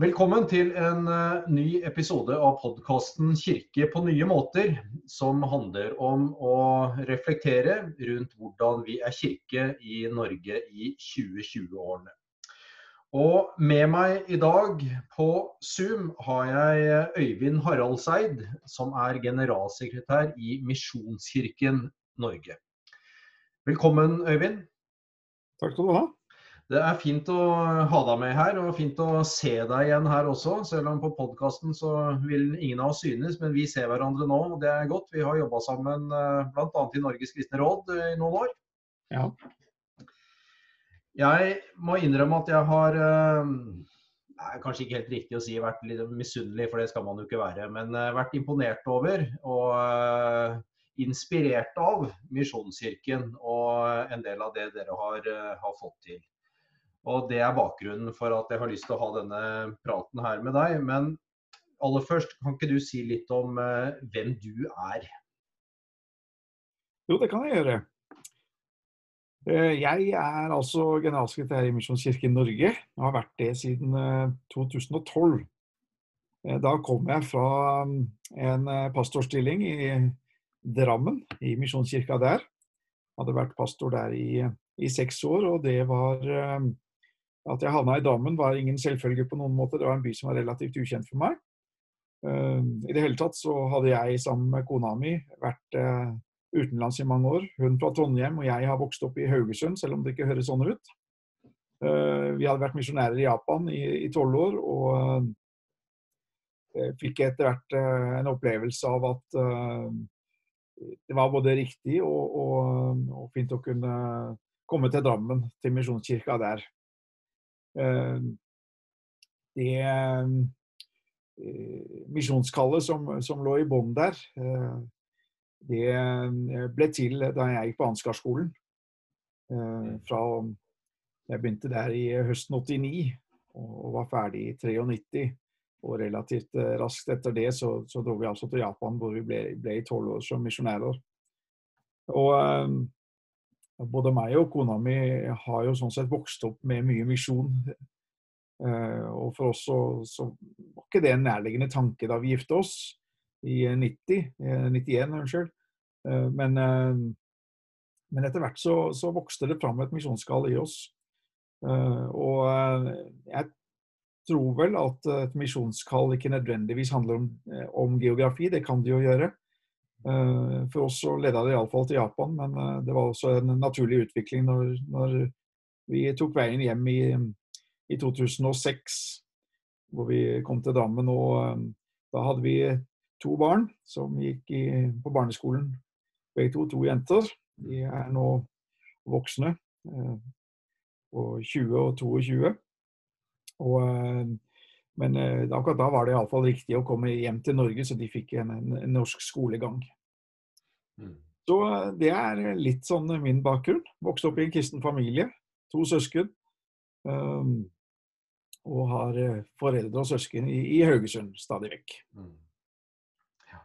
Velkommen til en uh, ny episode av podkasten 'Kirke på nye måter', som handler om å reflektere rundt hvordan vi er kirke i Norge i 2020-årene. Og med meg i dag på Zoom har jeg Øyvind Haraldseid, som er generalsekretær i Misjonskirken Norge. Velkommen, Øyvind. Takk skal du ha. Det er fint å ha deg med her, og fint å se deg igjen her også. Selv om på podkasten så vil ingen av oss synes, men vi ser hverandre nå, og det er godt. Vi har jobba sammen eh, bl.a. i Norges kristne råd eh, i noen år. Ja. Jeg må innrømme at jeg har eh, det er kanskje ikke helt riktig å si vært litt misunnelig, for det skal man jo ikke være. Men vært imponert over og inspirert av Misjonskirken og en del av det dere har, har fått til. Og Det er bakgrunnen for at jeg har lyst til å ha denne praten her med deg. Men aller først, kan ikke du si litt om uh, hvem du er? Jo, det kan jeg gjøre. Uh, jeg er altså generalsekretær i Misjonskirken Norge. Jeg har vært det siden uh, eh, 2012. Da kom jeg fra um, en pastorstilling i Drammen, i Misjonskirka der. Jeg hadde vært pastor der i, i seks år, og det var at jeg havna i Drammen var ingen selvfølge på noen måte. Det var en by som var relativt ukjent for meg. Uh, I det hele tatt så hadde jeg sammen med kona mi vært uh, utenlands i mange år. Hun fra Trondheim og jeg har vokst opp i Haugesund, selv om det ikke høres sånn ut. Uh, vi hadde vært misjonærer i Japan i tolv år og fikk etter hvert en opplevelse av at det var både riktig og, og, og fint å kunne komme til Drammen, til Misjonskirka der. Eh, det eh, misjonskallet som, som, lå i bånn der, eh, det ble til da jeg gikk på Ansgarskolen. Fra jeg begynte der i høsten 89 og var ferdig i 93. Og relativt raskt etter det så, så dro vi altså til Japan, hvor vi ble i tolv år som misjonærer. Og både meg og kona mi har jo sånn sett vokst opp med mye misjon. Eh, og for oss så, så, var ikke det en nærliggende tanke da vi gifte oss i 90, 91. Eh, unnskyld. Eh, men, men, etter hvert så, så, vokste det fram et misjonskall i oss. Og jeg tror vel at et misjonskall ikke nødvendigvis handler om, om geografi, det kan det jo gjøre. Eh, for oss så leda det iallfall til Japan, men eh, det var også en naturlig utvikling når, når vi tok veien hjem i, i, 2006, hvor vi kom til Drammen. Og eh, da hadde vi to barn som gikk i, på barneskolen. Begge to, to jenter. De er nå voksne. På 20 og 22. Og men eh, akkurat da var det iallfall riktig å komme hjem til Norge, så de fikk en, en, en norsk skolegang. Mm. Så eh, det er litt sånn min bakgrunn. Vokste opp i en kristen familie. To søsken. Um, og har eh, foreldre og søsken i, i Haugesund stadig vekk. Mm. Ja.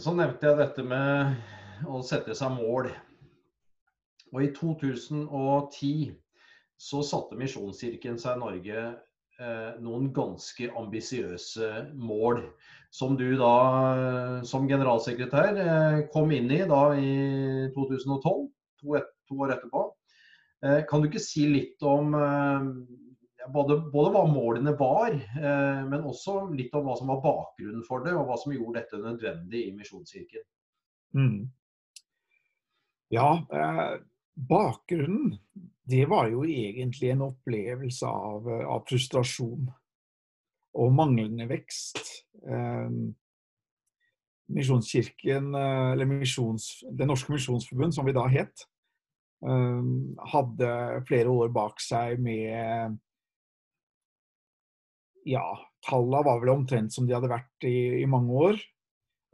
Så nevnte jeg dette med å sette seg mål. Og i 2010 så satte Misjonskirken seg i Norge Eh, noen ganske ambisiøse mål. Som du da eh, som generalsekretær eh, kom inn i da i 2012, to, et, to år etterpå. Kan du ikke si litt om både, både, hva målene var, men også litt om hva som var bakgrunnen for det, og hva som gjorde dette nødvendig i Misjonskirken? Mm. Ja, eh, bakgrunnen det var jo egentlig en opplevelse av, eh, av frustrasjon og manglende vekst. Eh, Misjonskirken, eh, eller misjons, Det norske misjonsforbund, som vi da het, eh, hadde flere år bak seg med Ja, tallene var vel omtrent som de hadde vært i, i mange år.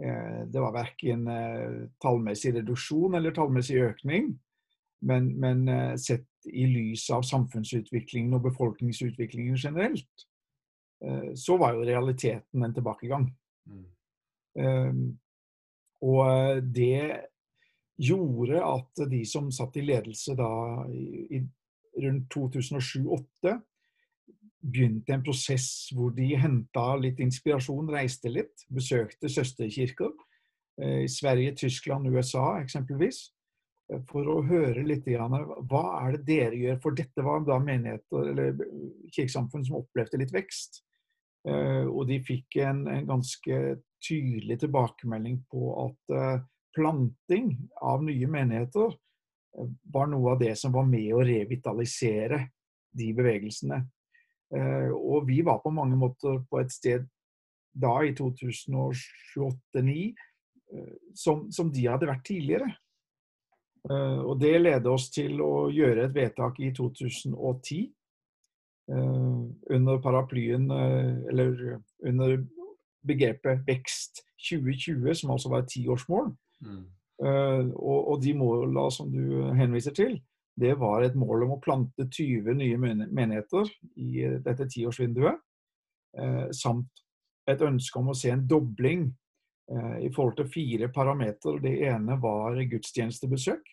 Eh, det var verken tallmessig reduksjon eller tallmessig økning. Men, men, sett i lys av samfunnsutviklingen og befolkningsutviklingen generelt, eh, så var jo realiteten en tilbakegang. Mm. Ehm, og det gjorde at de som satt i ledelse da i, rundt 2007-2008, begynte en prosess hvor de henta litt inspirasjon, reiste litt, besøkte søsterkirker i Sverige, Tyskland, USA eksempelvis. For å høre litt grann, hva er det dere gjør. For dette var da menigheter eller kirkesamfunn som opplevde litt vekst. Og de fikk en, en ganske tydelig tilbakemelding på at planting av nye menigheter var noe av det som var med å revitalisere de bevegelsene. Eh, og vi var på mange måter på et sted da, i 2028-2009, eh, som, som, de hadde vært tidligere. Eh, og det leder oss til å gjøre et vedtak i 2010 under paraplyen, eller under begrepet Vekst 2020, som altså var et tiårsmål. Mm. Og, de måla som du henviser til, det var et mål om å plante 20 nye menigheter i dette tiårsvinduet. Samt et ønske om å se en dobling i forhold til fire parametere. Det ene var gudstjenestebesøk.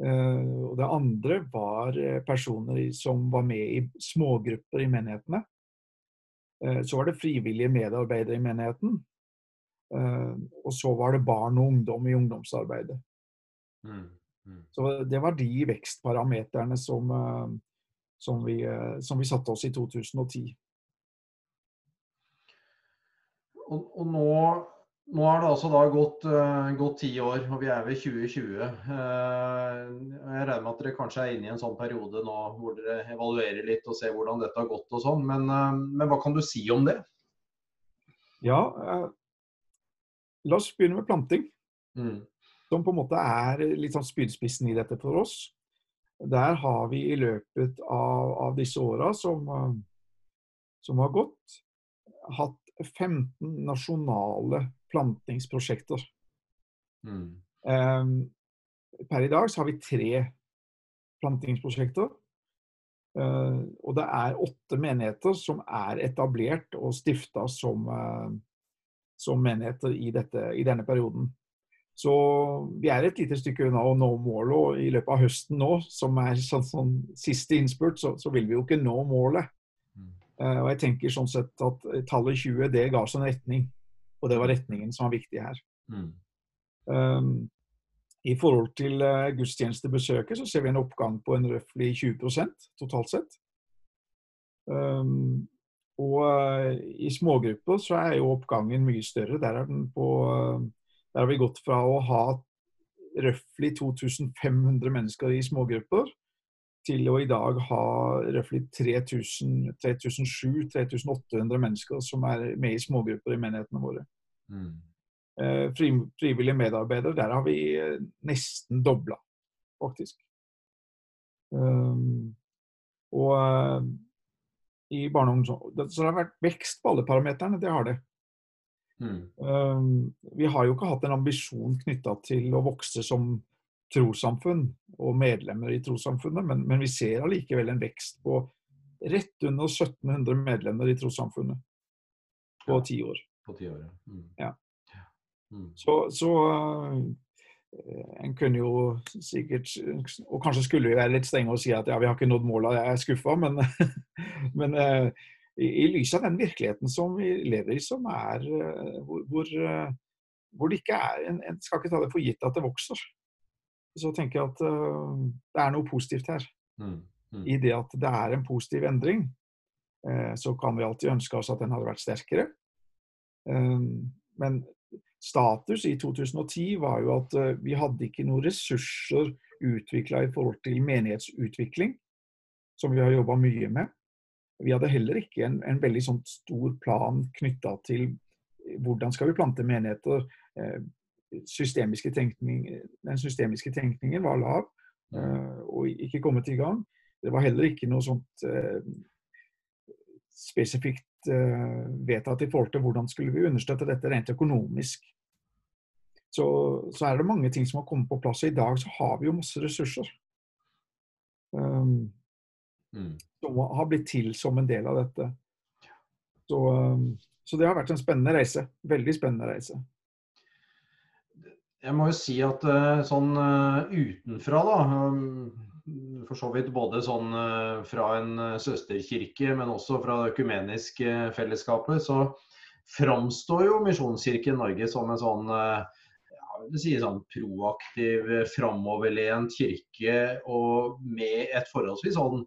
og det andre var personer som var med i smågrupper i menighetene. så var det frivillige medarbeidere i menigheten. Eh, og så var det barn og ungdom i ungdomsarbeidet. Mm. Mm. Så det var de vekstparameterne som, eh, som, vi, eh, som vi satte oss i 2010. Og, og nå, nå har det altså da gått, uh, gått ti år, og vi er ved 2020. Uh, jeg regner med at dere kanskje er inne i en sånn periode nå hvor dere evaluerer litt og ser hvordan dette har gått og sånn. Men, uh, men hva kan du si om det? Ja, La oss begynne med planting. Mm. Som på en måte er litt sånn spydspissen i dette for oss. Der har vi i løpet av, av disse åra som, eh, som, har gått, hatt 15 nasjonale plantingsprosjekter. Mm. Um, per i dag så har vi tre plantingsprosjekter. Uh, og det er åtte menigheter som er etablert og stifta som, uh, som menigheter i, dette, i, denne perioden. Så vi er et lite stykke unna å nå målet, og i løpet av høsten nå, som er sånn, sånn siste innspurt, så, så, vil vi jo ikke nå målet. Uh, og jeg tenker sånn sett at tallet 20, det ga oss en retning. Og det var retningen som var viktig her. Mm. Um, I forhold til uh, gudstjenestebesøket så ser vi en oppgang på en røftlig 20% totalt sett. Um, og eh, i smågrupper så er jo oppgangen mye større. Der, på, eh, der har vi gått fra å ha røftlig 2500 mennesker i smågrupper, til å i dag ha røftlig 3700-3800 mennesker som er med i smågrupper i menighetene våre. Mm. Eh, fri, frivillige medarbeidere, der har vi nesten dobla, faktisk. Um, og i barne- og ungdom. Så det har vært vekst på alle parameterne. Det har det. Mm. Um, vi har jo ikke hatt en ambisjon knytta til å vokse som trossamfunn og medlemmer i trossamfunnet, men, men, vi ser allikevel en vekst på rett under 1700 medlemmer i trossamfunnet på ti år. På ti år, mm. ja. Mm. Så, så Eh, en kunne jo sikkert Og kanskje skulle vi være litt strenge og si at ja, vi har ikke nådd målet, jeg er skuffa, men, men uh, i, i, lys av den virkeligheten som vi lever i, som er uh, hvor, hvor, det ikke er en, en, skal ikke ta det for gitt at det vokser. Så tenker jeg at det er noe positivt her. Mm. Mm. I det at det er en positiv endring. så kan vi alltid ønske oss at den hadde vært sterkere. men status i 2010 var jo at vi hadde ikke noen ressurser utvikla i forhold til menighetsutvikling, som vi har jobba mye med. Vi hadde heller ikke en, en veldig sånn stor plan knytta til hvordan skal vi plante menigheter. Eh, systemiske tenkning, den systemiske tenkningen var lav og ikke kommet i gang. Det var heller ikke noe sånt spesifikt uh, vedtatt i forhold til hvordan skulle vi understøtte dette rent økonomisk. Så, så, er det mange ting som har kommet på plass. Og i dag så har vi jo masse ressurser. Um, mm. Som har blitt til som en del av dette. Så, um, så, det har vært en spennende reise. Veldig spennende reise. Jeg må jo si at uh, sånn uh, utenfra, da um, for så vidt både sånn fra en søsterkirke, men også fra det økumeniske fellesskapet, så framstår jo Misjonskirken Norge som en sånn ja, vil si sånn proaktiv, framoverlent kirke og med et forholdsvis sånn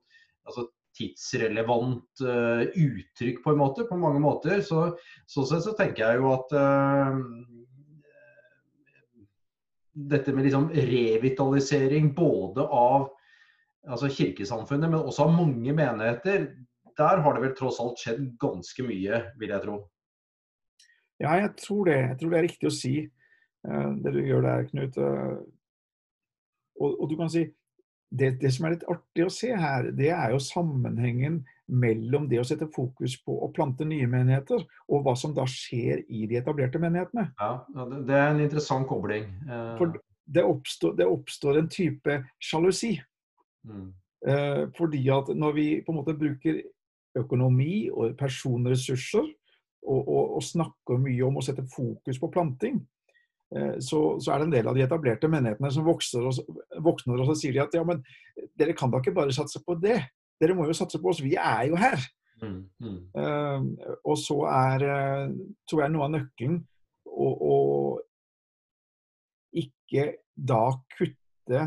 altså tidsrelevant uh, uttrykk på en måte, på mange måter. Så, sånn sett så tenker jeg jo at uh, dette med liksom revitalisering både av altså kirkesamfunnet, men også av mange menigheter, der har det vel tross alt skjedd ganske mye, vil jeg tro. Ja, jeg tror det. Jeg tror det er riktig å si uh, det du gjør der, Knut. Og, og, du kan si det, det, som er litt artig å se her, det er jo sammenhengen mellom det å sette fokus på å plante nye menigheter, og hva som da skjer i de etablerte menighetene. Ja, Det er en interessant kobling. Eh, For det oppstår, det oppstår en type sjalusi. Mm. Eh, fordi at når vi på en måte bruker økonomi og personressurser, og, og, og snakker mye om å sette fokus på planting, så, så, er det en del av de etablerte menighetene som vokser og, våkner og så sier de at ja, men dere kan da ikke bare satse på det. Dere må jo satse på oss. Vi er jo her. Mm, mm. Uh, og så er, tror jeg, noe av nøkkelen å, å ikke da kutte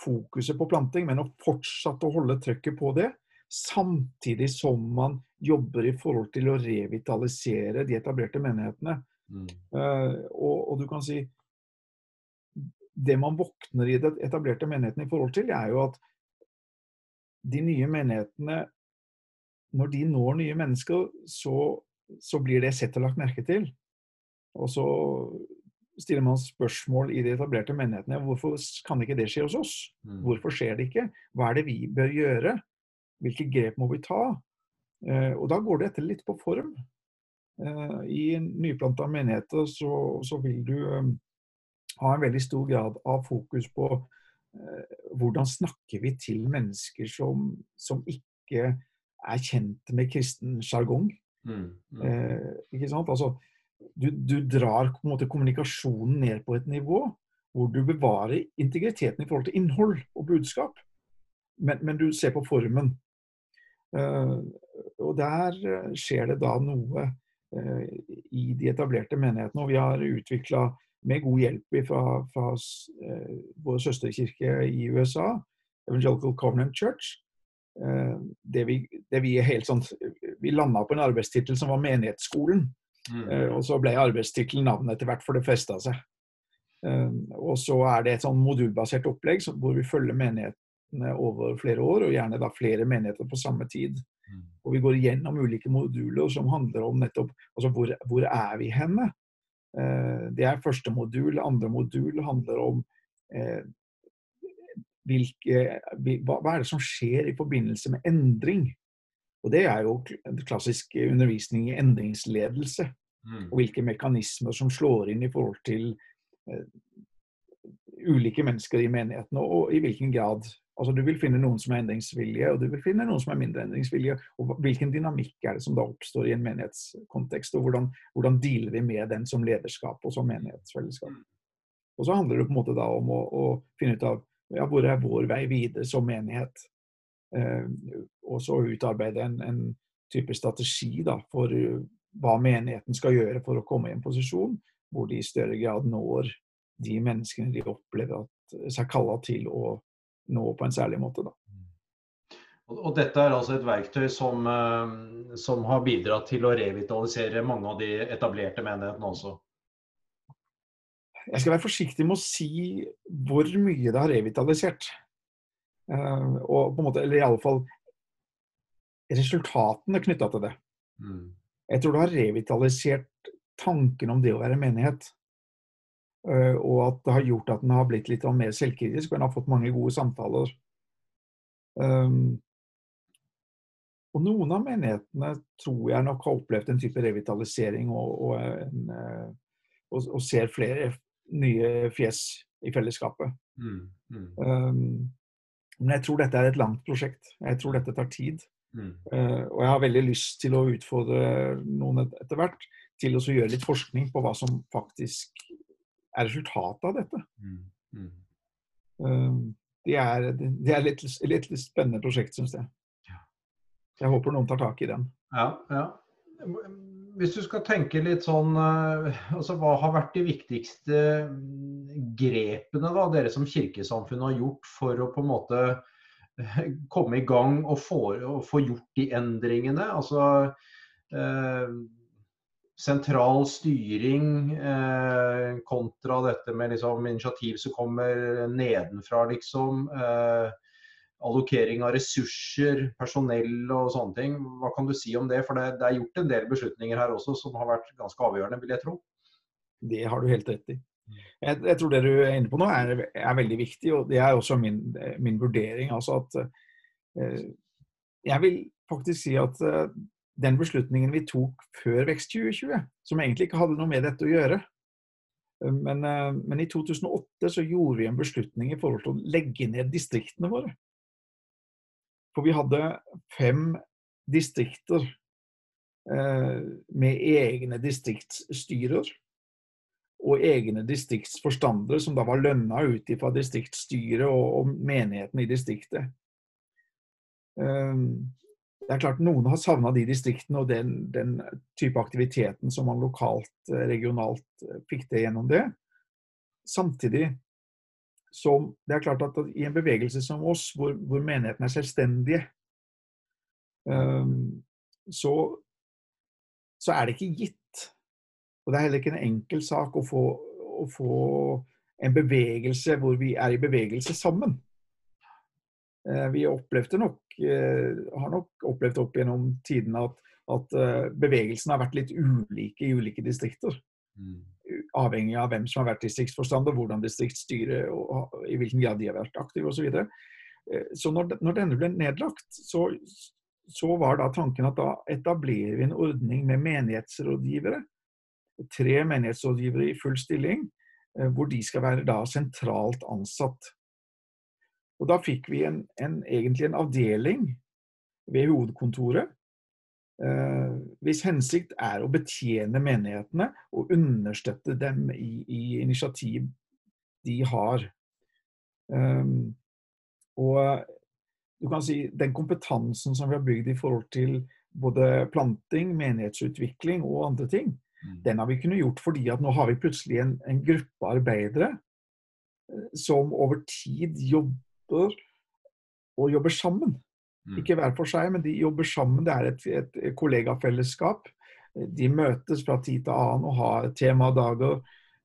fokuset på planting, men å fortsette å holde trøkket på det. Samtidig som man jobber i forhold til å revitalisere de etablerte menighetene. Mm. Uh, og, og, du kan si Det man våkner i det etablerte menigheten i forhold til, er jo at de nye menighetene Når de når nye mennesker, så, så blir det sett og lagt merke til. Og så stiller man spørsmål i de etablerte menighetene. Hvorfor kan ikke det skje hos oss? Mm. Hvorfor skjer det ikke? Hva er det vi bør gjøre? Hvilke grep må vi ta? Uh, og da går det etter litt på form. Eh, I nyplanta menigheter så, så, vil du eh, ha en veldig stor grad av fokus på eh, hvordan snakker vi til mennesker som, som ikke er kjent med kristen sjargong. Mm, mm. eh, ikke sant? Altså, du, du, drar på en måte kommunikasjonen ned på et nivå hvor du bevarer integriteten i forhold til innhold og budskap, men, men du ser på formen. Eh, og der skjer det da noe i de etablerte menighetene. Og vi har utvikla, med god hjelp fra, fra eh, vår søsterkirke i USA, Evangelical Covenant Church, eh, det vi, det vi, helt sånn, vi landa på en arbeidstittel som var Menighetsskolen. Mm. Og så ble arbeidstittelen navnet etter hvert, for det festa seg. Og så er det et sånn modulbasert opplegg hvor vi følger menighetene over flere år, og gjerne da flere menigheter på samme tid. Mm. Og vi går gjennom ulike moduler som handler om nettopp altså hvor, hvor er vi henne. Eh, det er første modul. Andre modul handler om eh, hvilke, hva, hva, er det som skjer i forbindelse med endring. Og Det er jo klassisk undervisning i endringsledelse. Mm. Og hvilke mekanismer som slår inn i forhold til eh, ulike mennesker i menighetene, og i hvilken grad Altså Du vil finne noen som er endringsvillige, og du vil finne noen som er mindre endringsvillige. og Hvilken dynamikk er det som da oppstår i en menighetskontekst, og hvordan, hvordan dealer vi med den som lederskap og som menighetsfellesskap. Og Så handler det på en måte da om å, å finne ut av ja, hvor er vår vei videre som menighet. Eh, og så utarbeide en, en, type strategi da, for uh, hva menigheten skal gjøre for å komme i en posisjon hvor de i større grad når de menneskene de opplever at, seg kalla til å nå på en særlig måte. Da. Og Dette er altså et verktøy som, eh, som, har bidratt til å revitalisere mange av de etablerte menighetene også? Jeg skal være forsiktig med å si hvor mye det har revitalisert. Uh, og på en måte, eller i alle fall resultatene knytta til det. Mm. Jeg tror det har revitalisert tanken om det å være menighet. Eh, og at det har gjort at den har blitt litt mer selvkritisk, og en har fått mange gode samtaler. Um, og noen av menighetene tror jeg nok har opplevd en type revitalisering og, og, en, eh, og, og ser flere nye fjes i fellesskapet. Mm, mm. Um, men jeg tror dette er et langt prosjekt. Jeg tror dette tar tid. Mm. Uh, og jeg har veldig lyst til å utfordre noen etter hvert til å gjøre litt forskning på hva som faktisk er resultatet av dette. Mm. Mm. Um, det er, de er litt, litt, litt spennende prosjekt, syns jeg. Jeg håper noen tar tak i den. Ja, ja. Hvis du skal tenke litt sånn eh, altså Hva har vært de viktigste grepene da, dere som kirkesamfunn har gjort for å på en måte eh, komme i gang og få, og få gjort de endringene? Altså eh, sentral styring eh, kontra dette med liksom, initiativ som kommer nedenfra, liksom. Eh, allokering av ressurser, personell og sånne ting. Hva kan du si om det? For det, det, er gjort en del beslutninger her også som har vært ganske avgjørende, vil jeg tro. Det har du helt rett i. Jeg, jeg tror det du er inne på nå er, er, veldig viktig, og det er også min, min vurdering. Altså at eh, Jeg vil faktisk si at eh, den beslutningen vi tok før Vekst 2020, som egentlig ikke hadde noe med dette å gjøre. Men, eh, men, i 2008 så gjorde vi en beslutning i forhold til å legge ned distriktene våre. For vi hadde fem distrikter eh, med egne distriktsstyrer. Og egne distriktsforstandere som da var lønna ut fra distriktsstyret og, og menigheten i distriktet. Um, det er klart Noen har savna de distriktene og den, den, type aktiviteten som man lokalt, eh, regionalt eh, fikk til gjennom det. Samtidig som det er klart at i en bevegelse som oss, hvor, hvor menighetene er selvstendige, um, så, så, er det ikke gitt. Og det er heller ikke en enkel sak å få, å få en bevegelse hvor vi er i bevegelse sammen. Uh, vi nok Eh, har nok opplevd opp gjennom tidene at, at eh, bevegelsen har vært litt ulike i ulike distrikter. Mm. Avhengig av hvem som har vært distriktsforstander, hvordan distriktsstyret og, og i hvilken grad de har vært aktive osv. Så, videre. Eh, så når, når, denne ble nedlagt, så, så, var da tanken at da etablerer vi en ordning med menighetsrådgivere. Tre menighetsrådgivere i full stilling, hvor de skal være da sentralt ansatt. Og da fikk vi en, en, egentlig en avdeling ved hovedkontoret eh, hvis hensikt er å betjene menighetene og understøtte dem i, i initiativ de har. Um, og du kan si den kompetansen som vi har bygd i forhold til både planting, menighetsutvikling og andre ting, mm. den har vi kunnet gjort fordi at nå har vi plutselig en, en gruppe arbeidere eh, som over tid jobber jobber og jobber sammen. Mm. Ikke hver for seg, men de jobber sammen. Det er et, et kollegafellesskap. De møtes fra tid til annen og har temadager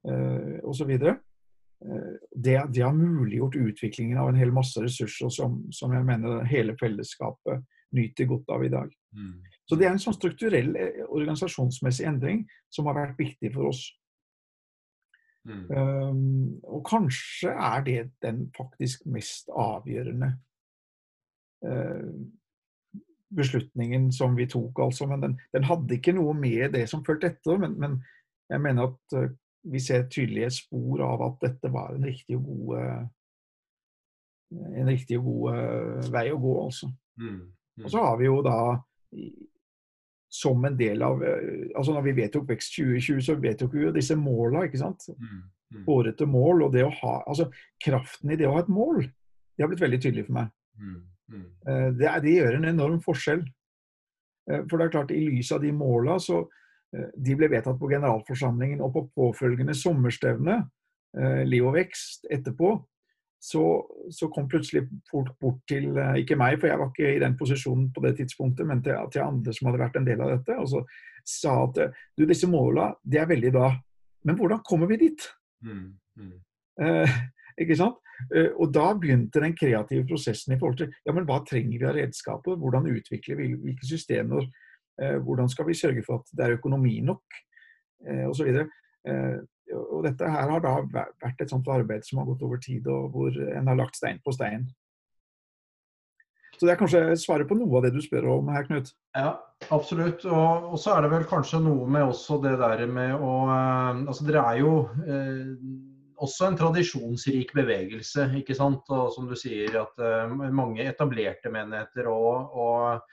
eh, osv. Eh, det, det har muliggjort utviklingen av en hel masse ressurser som, som jeg mener hele fellesskapet nyter godt av i dag. Mm. Så det er en sånn strukturell eh, organisasjonsmessig endring som har vært viktig for oss. Mm. Um, og kanskje er det den faktisk mest avgjørende uh, beslutningen som vi tok, altså. Men den, den, hadde ikke noe med det som fulgte etter. Men, men, jeg mener at uh, vi ser tydelige spor av at dette var en riktig og god, uh, en riktig og god vei å gå, altså. Mm. Mm. Og så har vi jo da som en del av eh, altså Når vi vedtok Vekst 2020, så vedtok vi jo disse måla, ikke sant. Mm, mm. Hårete mål og det å ha Altså kraften i det å ha et mål, det har blitt veldig tydelig for meg. Mm, mm. Eh, det, det, gjør en enorm forskjell. Eh, for det er klart, i lys av de måla, så De ble vedtatt på generalforsamlingen og på påfølgende sommerstevne, Liv og vekst, etterpå så, så, kom plutselig folk bort til eh, Ikke meg, for jeg var ikke i den posisjonen på det tidspunktet, men til, til andre som hadde vært en del av dette, og så sa at du, disse måla, det er veldig bra, men hvordan kommer vi dit? Mm, mm. Eh, ikke sant? Eh, og da begynte den kreative prosessen i forhold til ja, men hva trenger vi av redskaper, hvordan utvikler vi hvilke systemer, eh, hvordan skal vi sørge for at det er økonomi nok, eh, osv. Eh, og dette her har da vært et sånt arbeid som har gått over tid, og hvor en har lagt stein på stein. Så det er kanskje svaret på noe av det du spør om her, Knut? Ja, absolutt. Og, og så er det vel kanskje noe med også det der med å eh, Altså dere er jo eh, også en tradisjonsrik bevegelse, ikke sant. Og som du sier, at eh, mange etablerte menigheter og, og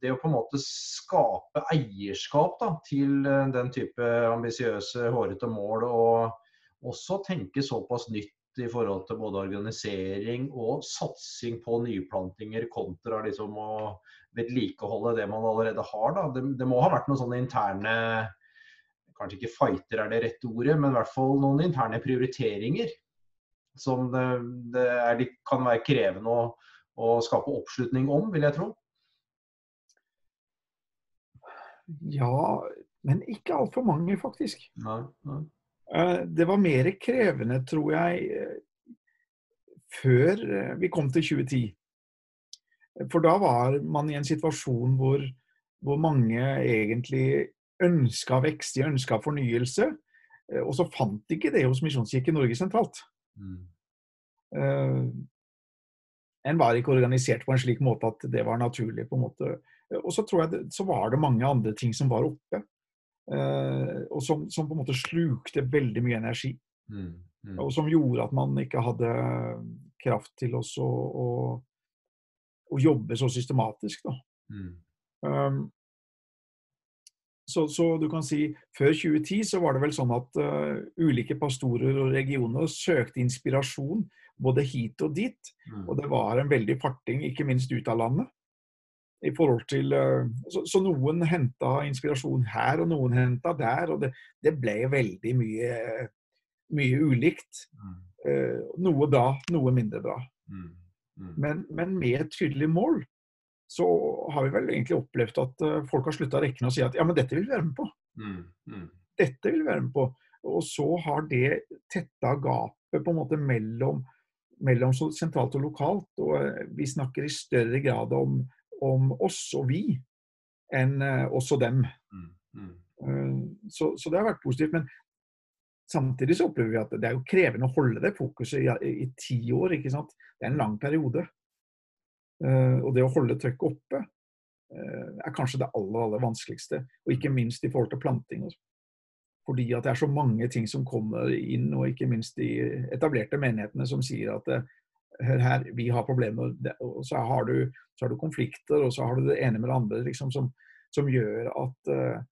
det å på en måte skape eierskap da, til eh, den type ambisiøse, hårete mål, og også tenke såpass nytt i forhold til både organisering og satsing på nyplantinger kontra liksom å vedlikeholde det man allerede har. Da. Det, det må ha vært noen sånne interne Kanskje ikke fighter er det rette ordet, men i hvert fall noen interne prioriteringer. Som det, det er, kan være krevende å, å skape oppslutning om, vil jeg tro. Ja, men ikke altfor mange, faktisk. Nei, nei. Eh, det var mer krevende, tror jeg, eh, før eh, vi kom til 2010. For da var man i en situasjon hvor, hvor mange egentlig ønska vekst, de ønska fornyelse. Og så fant de ikke det hos Misjonskirken Norge sentralt. Mm. En var ikke organisert på en slik måte at det var naturlig. på en måte. Og så tror jeg det, så var det mange andre ting som var oppe. Eh, og som, som, på en måte slukte veldig mye energi. Mm, mm. Og som gjorde at man ikke hadde kraft til å, å, å jobbe så systematisk. Da. Mm. Um, så, så, du kan si før 2010 så var det vel sånn at uh, ulike pastorer og regioner søkte inspirasjon både hit og dit. Mm. Og det var en veldig farting, ikke minst ut av landet i forhold til eh, Så, så noen henta inspirasjon her, og noen henta der. Og det, det, ble veldig mye, mye ulikt. Mm. Eh, noe bra, noe mindre bra. Mm. Men, men, med et tydelig mål så har vi vel egentlig opplevd at uh, folk har slutta rekne og si at ja, men dette vil vi være med på. Mm. mm. Dette vil vi være med på. Og så har det tetta gapet på en måte mellom, mellom sentralt og lokalt. Og uh, vi snakker i større grad om om oss og vi enn oss og dem. Mm, mm. Uh, så, så, det har vært positivt. Men samtidig så opplever vi at det er jo krevende å holde det fokuset i, i ti år. ikke sant? Det er en lang periode. Og det å holde trøkket oppe er kanskje det aller, aller vanskeligste. Og ikke minst i forhold til planting. Fordi at det er så mange ting som kommer inn, og ikke minst de etablerte menighetene som sier at hør her, vi har problemer. Og så har, du, så har du konflikter, og så har du det ene med det andre liksom, som, som, gjør at uh,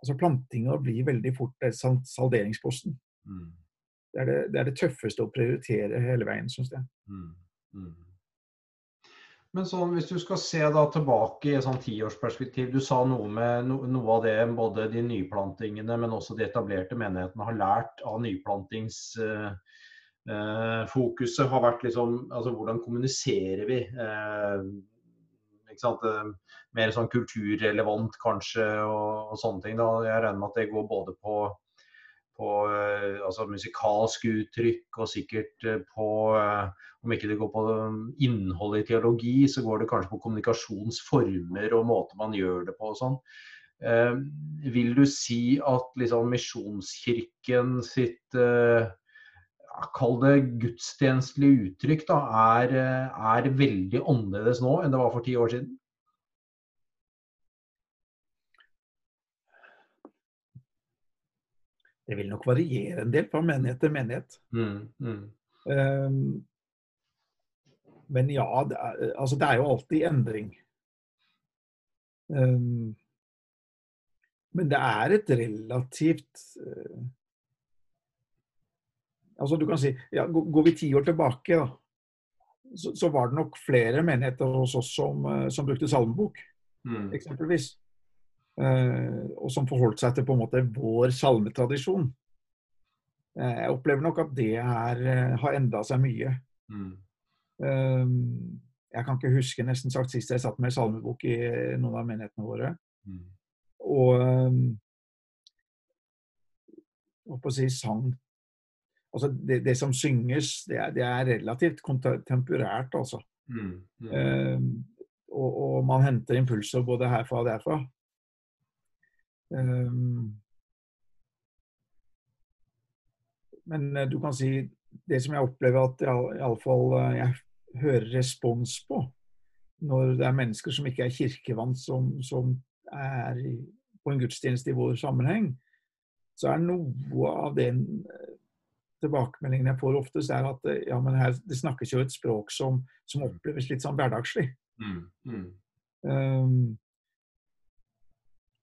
altså plantinga blir veldig fort salderingsposten. Mm. Det, er det, det, er det, tøffeste å prioritere hele veien, syns jeg. Mm. Mm. Men sånn, hvis du skal se da tilbake i et sånn tiårsperspektiv, du sa noe med no, noe av det både de nyplantingene, men også de etablerte menighetene har lært av nyplantings... Uh, Eh, har vært liksom altså hvordan kommuniserer vi? Eh, ikke sant? Eh, mer sånn kulturrelevant kanskje og, og sånne ting. Da. Jeg regner med at det går både på, på altså musikalsk uttrykk og sikkert på Om ikke det går på innholdet i teologi, så går det kanskje på kommunikasjonsformer og måter man gjør det på og sånn. Eh, vil du si at liksom Misjonskirken sitt eh, kall det gudstjenestelige uttrykk, da, er, er, veldig annerledes nå enn det var for ti år siden? Det vil nok variere en del fra menighet til menighet. Mm, mm. Um, men ja, det er, altså det er jo alltid endring. Um, men det er et relativt uh, Altså du kan si, ja, Går vi ti år tilbake, da, så, så, var det nok flere menigheter hos oss som, eh, som brukte salmebok, mm. eksempelvis. Eh, og som forholdt seg til på en måte vår salmetradisjon. Eh, jeg opplever nok at det her eh, har endra seg mye. Mm. Eh, jeg kan ikke huske nesten sagt sist jeg satt med salmebok i noen av menighetene våre. Mm. Og å si sang altså det, det, som synges, det er, det er relativt kontemporært, altså. Mm, mm. Uh, og, og, man henter impulser både herfra og derfra. Uh, men uh, du kan si det som jeg opplever at iallfall uh, jeg hører respons på, når det er mennesker som ikke er kirkevant, som, som er på en gudstjeneste i vår sammenheng, så er noe av den tilbakemeldingen jeg får oftest, er at ja, men her, det snakkes jo et språk som, som oppleves litt sånn hverdagslig. Mm, mm. Um,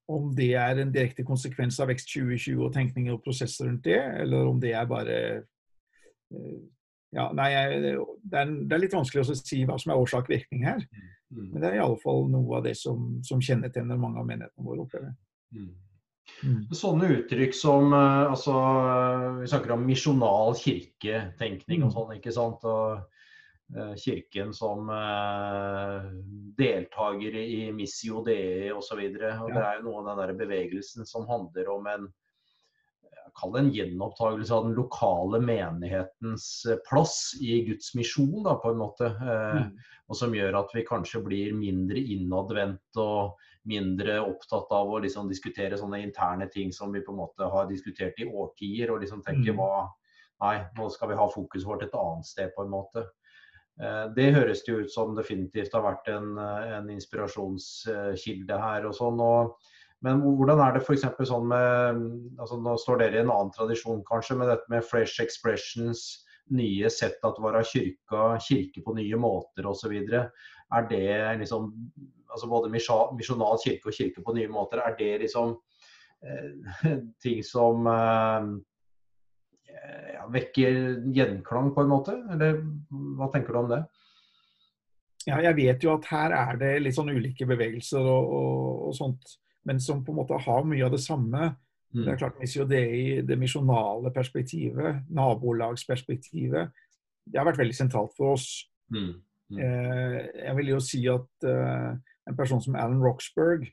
om det er en direkte konsekvens av Vekst 2020 og tenkninger og prosesser rundt det, eller om det er bare uh, Ja, nei, det er, det er, litt vanskelig å si hva som er årsak-virkning her. Mm. Men det er i alle fall noe av det som, som kjennetegner mange av menighetene våre. opplever. Mm. Mm. Sånne uttrykk som eh, altså, Vi snakker om misjonal kirketenkning og mm. sånn. ikke sant? Og Kirken som uh, deltaker i Missio Dei osv. Og, så og. Det er jo noe av den der bevegelsen som handler om en Kall det en gjenopptakelse av den lokale menighetens plass i Guds misjon, da, på en måte. mm. Og som gjør at vi kanskje blir mindre innadvendt og mindre opptatt av å liksom diskutere sånne interne ting som vi på en måte har diskutert i årtier. Og liksom tenker mm. hva Nei, nå skal vi ha fokuset vårt et annet sted, på en måte. Eh, det høres det ut som definitivt har vært en, en inspirasjonskilde her. og sånn, og, Men hvordan er det f.eks. sånn med altså Nå står dere i en annen tradisjon kanskje, med dette med fresh expressions, nye sett at være kirka, kirke på nye måter osv. Er det liksom altså både misjonal kirke og kirke på nye måter, er det liksom eh, ting som eh, ja, vekker gjenklang på en måte? Eller hva tenker du om det? Ja, jeg vet jo at her er det litt sånn ulike bevegelser og, og, og sånt, men som på en måte har mye av det samme. Mm. Det er klart Missio Dei, det misjonale perspektivet, nabolagsperspektivet, det har vært veldig sentralt for oss. Mm. Mm. Eh, jeg vil jo si at eh, en person som Alan Roxburgh,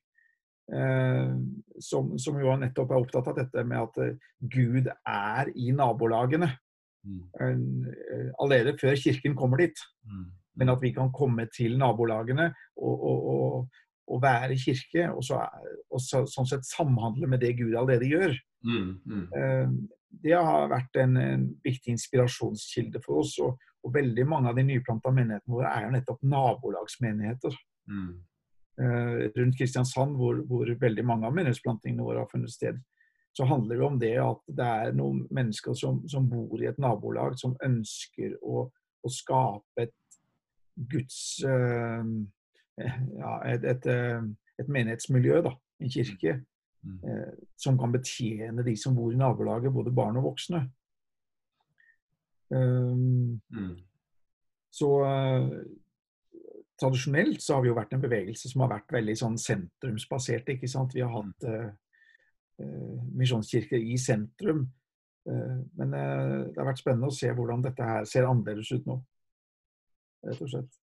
som, som, jo nettopp er opptatt av dette med at eh, Gud er i nabolagene. Mm. Eh, allerede før kirken kommer dit. Mm. Men at vi kan komme til nabolagene og, og, og, og være kirke, og, så, og så, sånn sett samhandle med det Gud allerede gjør. Mm. mm. Eh, det har vært en, en, viktig inspirasjonskilde for oss. Og, veldig mange av de nyplanta menighetene våre er jo nettopp nabolagsmenigheter. Mm. Eh, rundt Kristiansand, hvor, hvor, veldig mange av menneskeplantingene våre har funnet sted, så handler det om det at det er noen mennesker som, som bor i et nabolag, som ønsker å, å skape et Guds uh, ja, et, et, et, menighetsmiljø, da, en kirke, mm. uh, som kan betjene de som bor i nabolaget, både barn og voksne. Um, mm. Så tradisjonelt så har vi jo vært en bevegelse som har vært veldig sånn sentrumsbasert. ikke sant? Vi har hatt uh, uh, misjonskirker i sentrum. Uh, men det har vært spennende å se hvordan dette her ser annerledes ut nå. Rett og slett.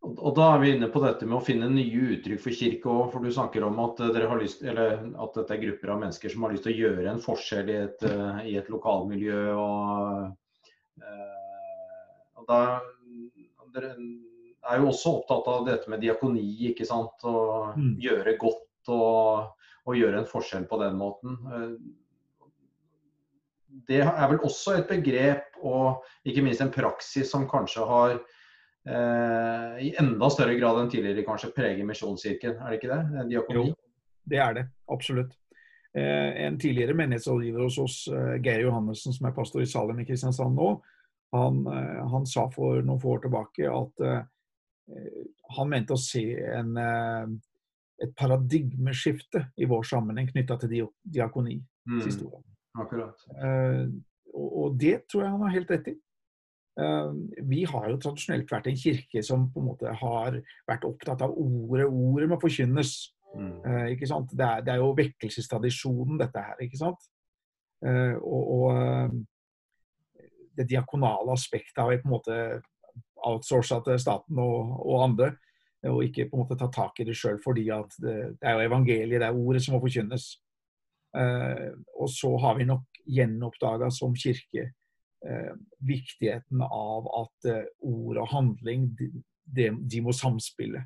Og Da er vi inne på dette med å finne nye uttrykk for kirke òg. For du snakker om at, dere har lyst, eller at dette er grupper av mennesker som har lyst til å gjøre en forskjell i et, i et lokalmiljø. Og, og da, dere, er jo også opptatt av dette med diakoni, ikke sant. Å mm. gjøre godt og, og, gjøre en forskjell på den måten. Eh, det er vel også et begrep og ikke minst en praksis som kanskje har eh, i enda større grad enn tidligere kanskje preger Misjonskirken, er det ikke det? Diakoni? Jo, det er det. Absolutt. Eh, en tidligere menighetsrådgiver hos oss, eh, Geir Johannessen, som er pastor i Salem i Kristiansand nå, han, eh, han, sa for noen få år tilbake at han mente å se en, eh, et paradigmeskifte i vår sammenheng knytta til diakoni. Mm. Akkurat. Uh, og, det tror jeg han har helt rett i. Vi har jo tradisjonelt vært en kirke som på en måte har vært opptatt av ordet. Ordet må forkynnes. Mm. Ikke sant? Det er, det er, jo vekkelsestradisjonen, dette her. ikke sant? og, og det diakonale aspektet har vi på en måte outsourca til staten og, og, andre. Og ikke på en måte ta tak i det sjøl, fordi at det, det, er jo evangeliet, det er ordet som må forkynnes. Eh, og så har vi nok gjenoppdaga som kirke eh, viktigheten av at eh, ord og handling de, de, må samspille.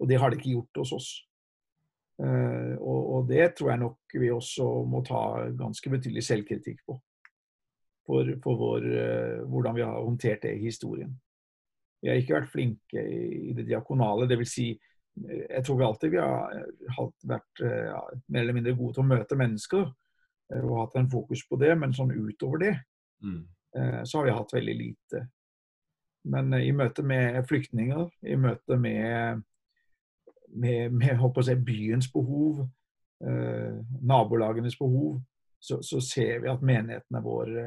Og det har det ikke gjort hos oss. Eh, og, og, det tror jeg nok vi også må ta ganske betydelig selvkritikk på. For, for vår, eh, hvordan vi har håndtert det i historien. Vi har ikke vært flinke i det diakonale. Dvs. Si, eh, jeg tror vi alltid vi har eh, vært eh, ja, mer eller mindre gode til å møte mennesker og hatt en fokus på det, men sånn utover det mm. så har vi hatt veldig lite. Men i møte med flyktninger, i møte med, med, med si, byens behov, eh, nabolagenes behov, så, så, ser vi at menighetene våre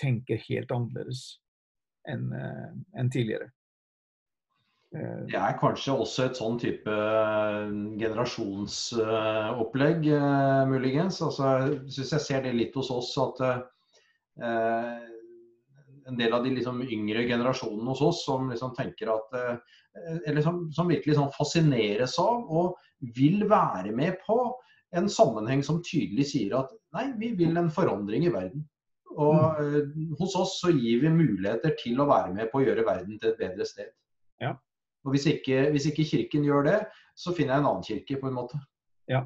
tenker helt annerledes. Enn en tidligere. Det er kanskje også et sånn type generasjonsopplegg, muligens. Altså, jeg syns jeg ser det litt hos oss at en del av de liksom yngre generasjonene hos oss som liksom tenker at Eller som, som virkelig sånn fascineres av og vil være med på en sammenheng som tydelig sier at nei, vi vil en forandring i verden. Og mm. hos oss så gir vi muligheter til å være med på å gjøre verden til et bedre sted. Ja. Og hvis ikke, hvis ikke, Kirken gjør det, så finner jeg en annen kirke, på en måte. Ja,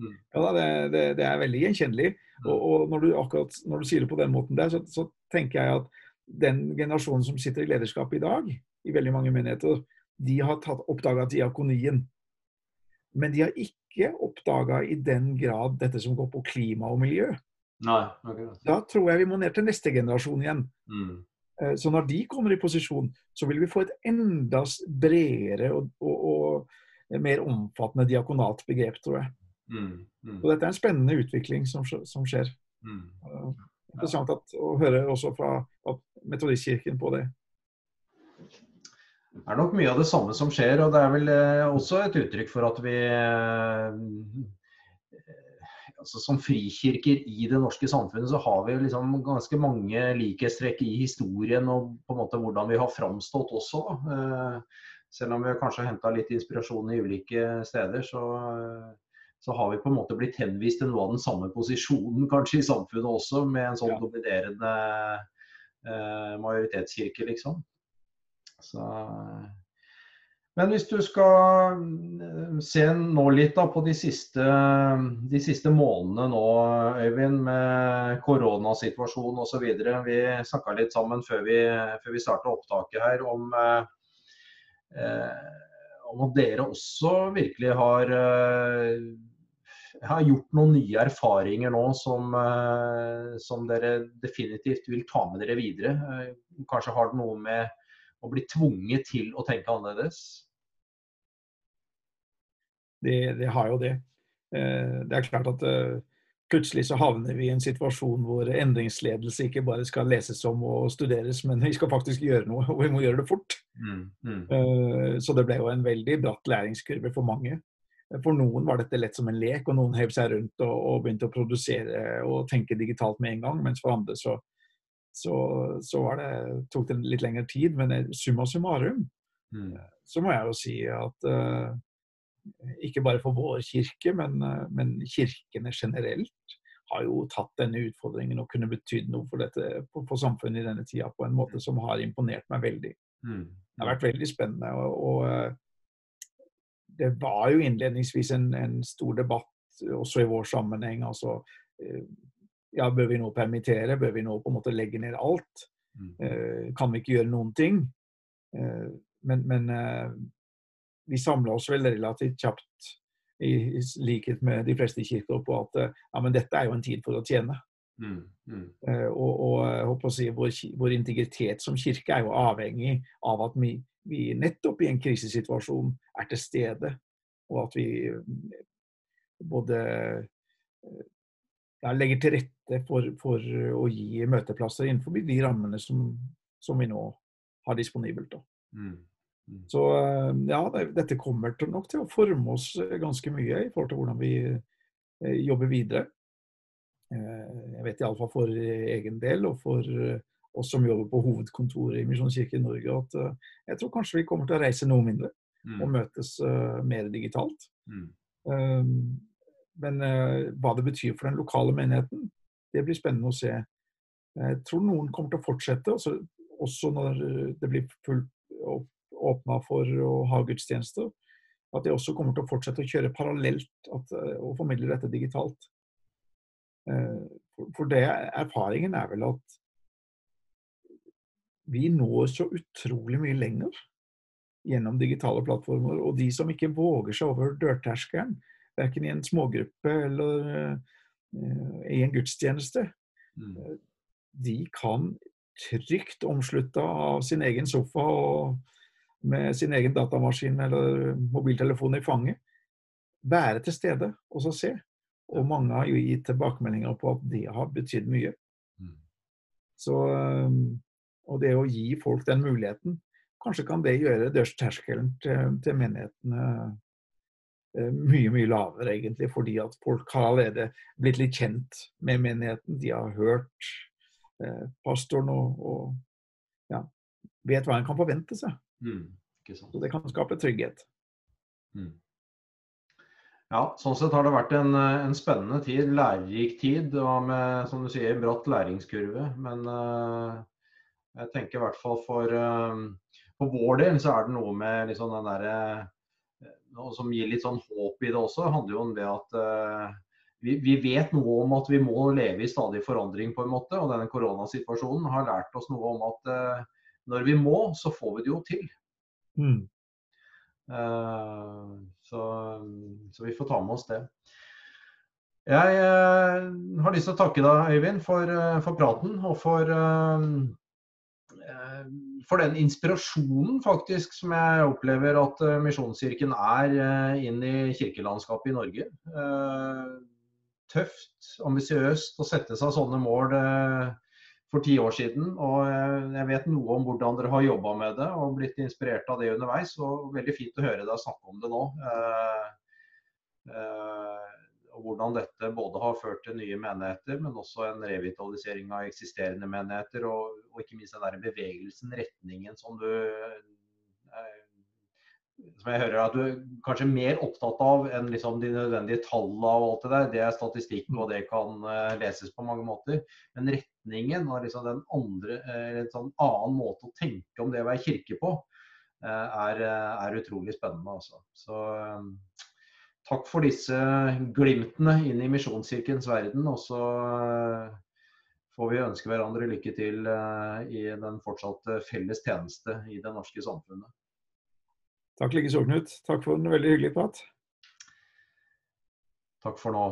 mm. ja det, det, det, er veldig gjenkjennelig. Mm. Og, og når, du akkurat, når, du sier det på den måten der, så, så, tenker jeg at den generasjonen som sitter i lederskapet i dag, i veldig mange menigheter, de har oppdaga diakonien. Men de har ikke oppdaga i den grad dette som går på klima og miljø. Nei, okay. Da tror jeg vi må ned til neste generasjon igjen. Mm. Eh, så når de kommer i posisjon, så vil vi få et enda bredere og, og, og mer omfattende diakonalt begrep, tror jeg. Mm, mm. Og dette er en spennende utvikling som, som skjer. Mm. Interessant at, å høre også fra Metodistkirken på det. Det er nok mye av det samme som skjer, og det er vel eh, også et uttrykk for at vi eh, altså Som frikirker i det norske samfunnet så har vi liksom ganske mange likhetstrekk i historien og på en måte hvordan vi har framstått også. Da. selv om vi kanskje har henta litt inspirasjon i ulike steder, så, så, har vi på en måte blitt henvist til noe av den samme posisjonen kanskje i samfunnet også, med en sånn ja. dominerende eh, majoritetskirke, liksom. Så men hvis du skal eh, se nå litt da, på de siste, de siste månedene nå, Øyvind, med koronasituasjonen osv. Vi snakka litt sammen før vi, før vi starta opptaket her om, eh, om at dere også virkelig har, eh, har gjort noen nye erfaringer nå som, eh, som, dere definitivt vil ta med dere videre. Eh, kanskje har det noe med å bli tvunget til å tenke annerledes? Det, det har jo det. Eh, det er klart at eh, plutselig så havner vi i en situasjon hvor endringsledelse ikke bare skal leses om og studeres, men vi skal faktisk gjøre noe, og vi må gjøre det fort. Mm, mm. Eh, så det ble jo en veldig bratt læringskurve for mange. For noen var dette lett som en lek, og noen hev seg rundt og, og, begynte å produsere og tenke digitalt med en gang. Mens for andre så, så, så det, tok det litt lengre tid. Men summa summarum mm. så må jeg jo si at uh, ikke bare for vår kirke, men, eh, men, kirkene generelt har jo tatt denne utfordringen og kunne betydd noe for, dette, for, for, samfunnet i denne tida på en måte som har imponert meg veldig. Mm. Det har vært veldig spennende. og, og eh, det var jo innledningsvis en, en, stor debatt også i vår sammenheng. altså eh, ja, Bør vi nå permittere? Bør vi nå på en måte legge ned alt? Mm. Kan vi ikke gjøre noen ting? Men, men vi samla oss vel relativt kjapt, i, i, likhet med de fleste kirker, på at eh, ja, men dette er jo en tid for å tjene. Mm, mm. Uh, og, og håper å si, vår, vår, integritet som kirke er jo avhengig av at vi, vi, nettopp i en krisesituasjon er til stede. Og at vi eh, både ja, legger til rette for, for, å gi møteplasser innenfor de rammene som, som vi nå har disponibelt. Mm. Mm. Så eh, ja, dette kommer nok til å forme oss eh, ganske mye i forhold til hvordan vi eh, jobber videre. Jeg vet iallfall for egen del og for oss som jobber på hovedkontoret i Misjonskirken Norge, at jeg tror kanskje vi kommer til å reise noe mindre mm. og møtes mer digitalt. Mm. Men hva det betyr for den lokale menigheten, det blir spennende å se. Jeg tror noen kommer til å fortsette, også når det blir fullt opp åpna for å ha gudstjenester. At de også kommer til å fortsette å kjøre parallelt at, eh, og formidle dette digitalt. Eh, for det, erfaringen er vel at vi når så utrolig mye lenger gjennom digitale plattformer. Og de som ikke våger seg over dørterskelen, verken i en smågruppe eller uh, i en gudstjeneste, mm. de kan trygt omslutta av sin egen sofa og med sin egen datamaskin eller mobiltelefon i fanget, være til stede og så se. Og mange har jo gitt tilbakemeldinger på at det har betydd mye. Mm. Så Og det å gi folk den muligheten, kanskje kan det gjøre dørsterskelen til, til menighetene mye, mye lavere, egentlig. Fordi at folk har allerede blitt litt kjent med menigheten. De har hørt eh, pastoren og, og ja, vet hva en kan forvente seg. Mm. Så det kan skape trygghet. Mm. Ja, sånn sett har det vært en, en spennende tid, lærerik tid, og med som du sier, bratt læringskurve. Men uh, jeg tenker i hvert fall for, uh, for vår del så er det noe med liksom den derre uh, som gir litt sånn håp i det også, handler jo om det at vi, vi, vet noe om at vi må leve i stadig forandring, på en måte. Og denne koronasituasjonen har lært oss noe om at når vi må, så får vi det jo til. Mm. Uh, så, så, vi får ta med oss det. Jeg uh, har lyst til å takke deg, Øyvind, for, uh, for praten og for, for den inspirasjonen faktisk som jeg opplever at Misjonskirken er inn i kirkelandskapet i Norge. Tøft, ambisiøst å sette seg sånne mål for ti år siden. Og jeg vet noe om hvordan dere har jobba med det og blitt inspirert av det underveis. Og veldig fint å høre deg snakke om det nå. Eh, eh, og hvordan dette både har ført til nye menigheter, men også en revitalisering av eksisterende menigheter. Og, og ikke minst den der bevegelsen, retningen som du eh, som jeg hører at du er kanskje mer opptatt av enn liksom de nødvendige tallene og alt det der. Det er statistikk, og det kan uh, leses på mange måter. Men retningen og liksom den andre, uh, en sånn annen måte å tenke om det å være kirke på, uh, er, er, utrolig spennende. Også. Så um, takk for disse glimtene inn i Misjonskirkens verden. Og så får vi ønske hverandre lykke til i den fortsatte felles tjeneste i det norske samfunnet. Takk likeså, Knut. Takk for en veldig hyggelig prat. Takk for nå.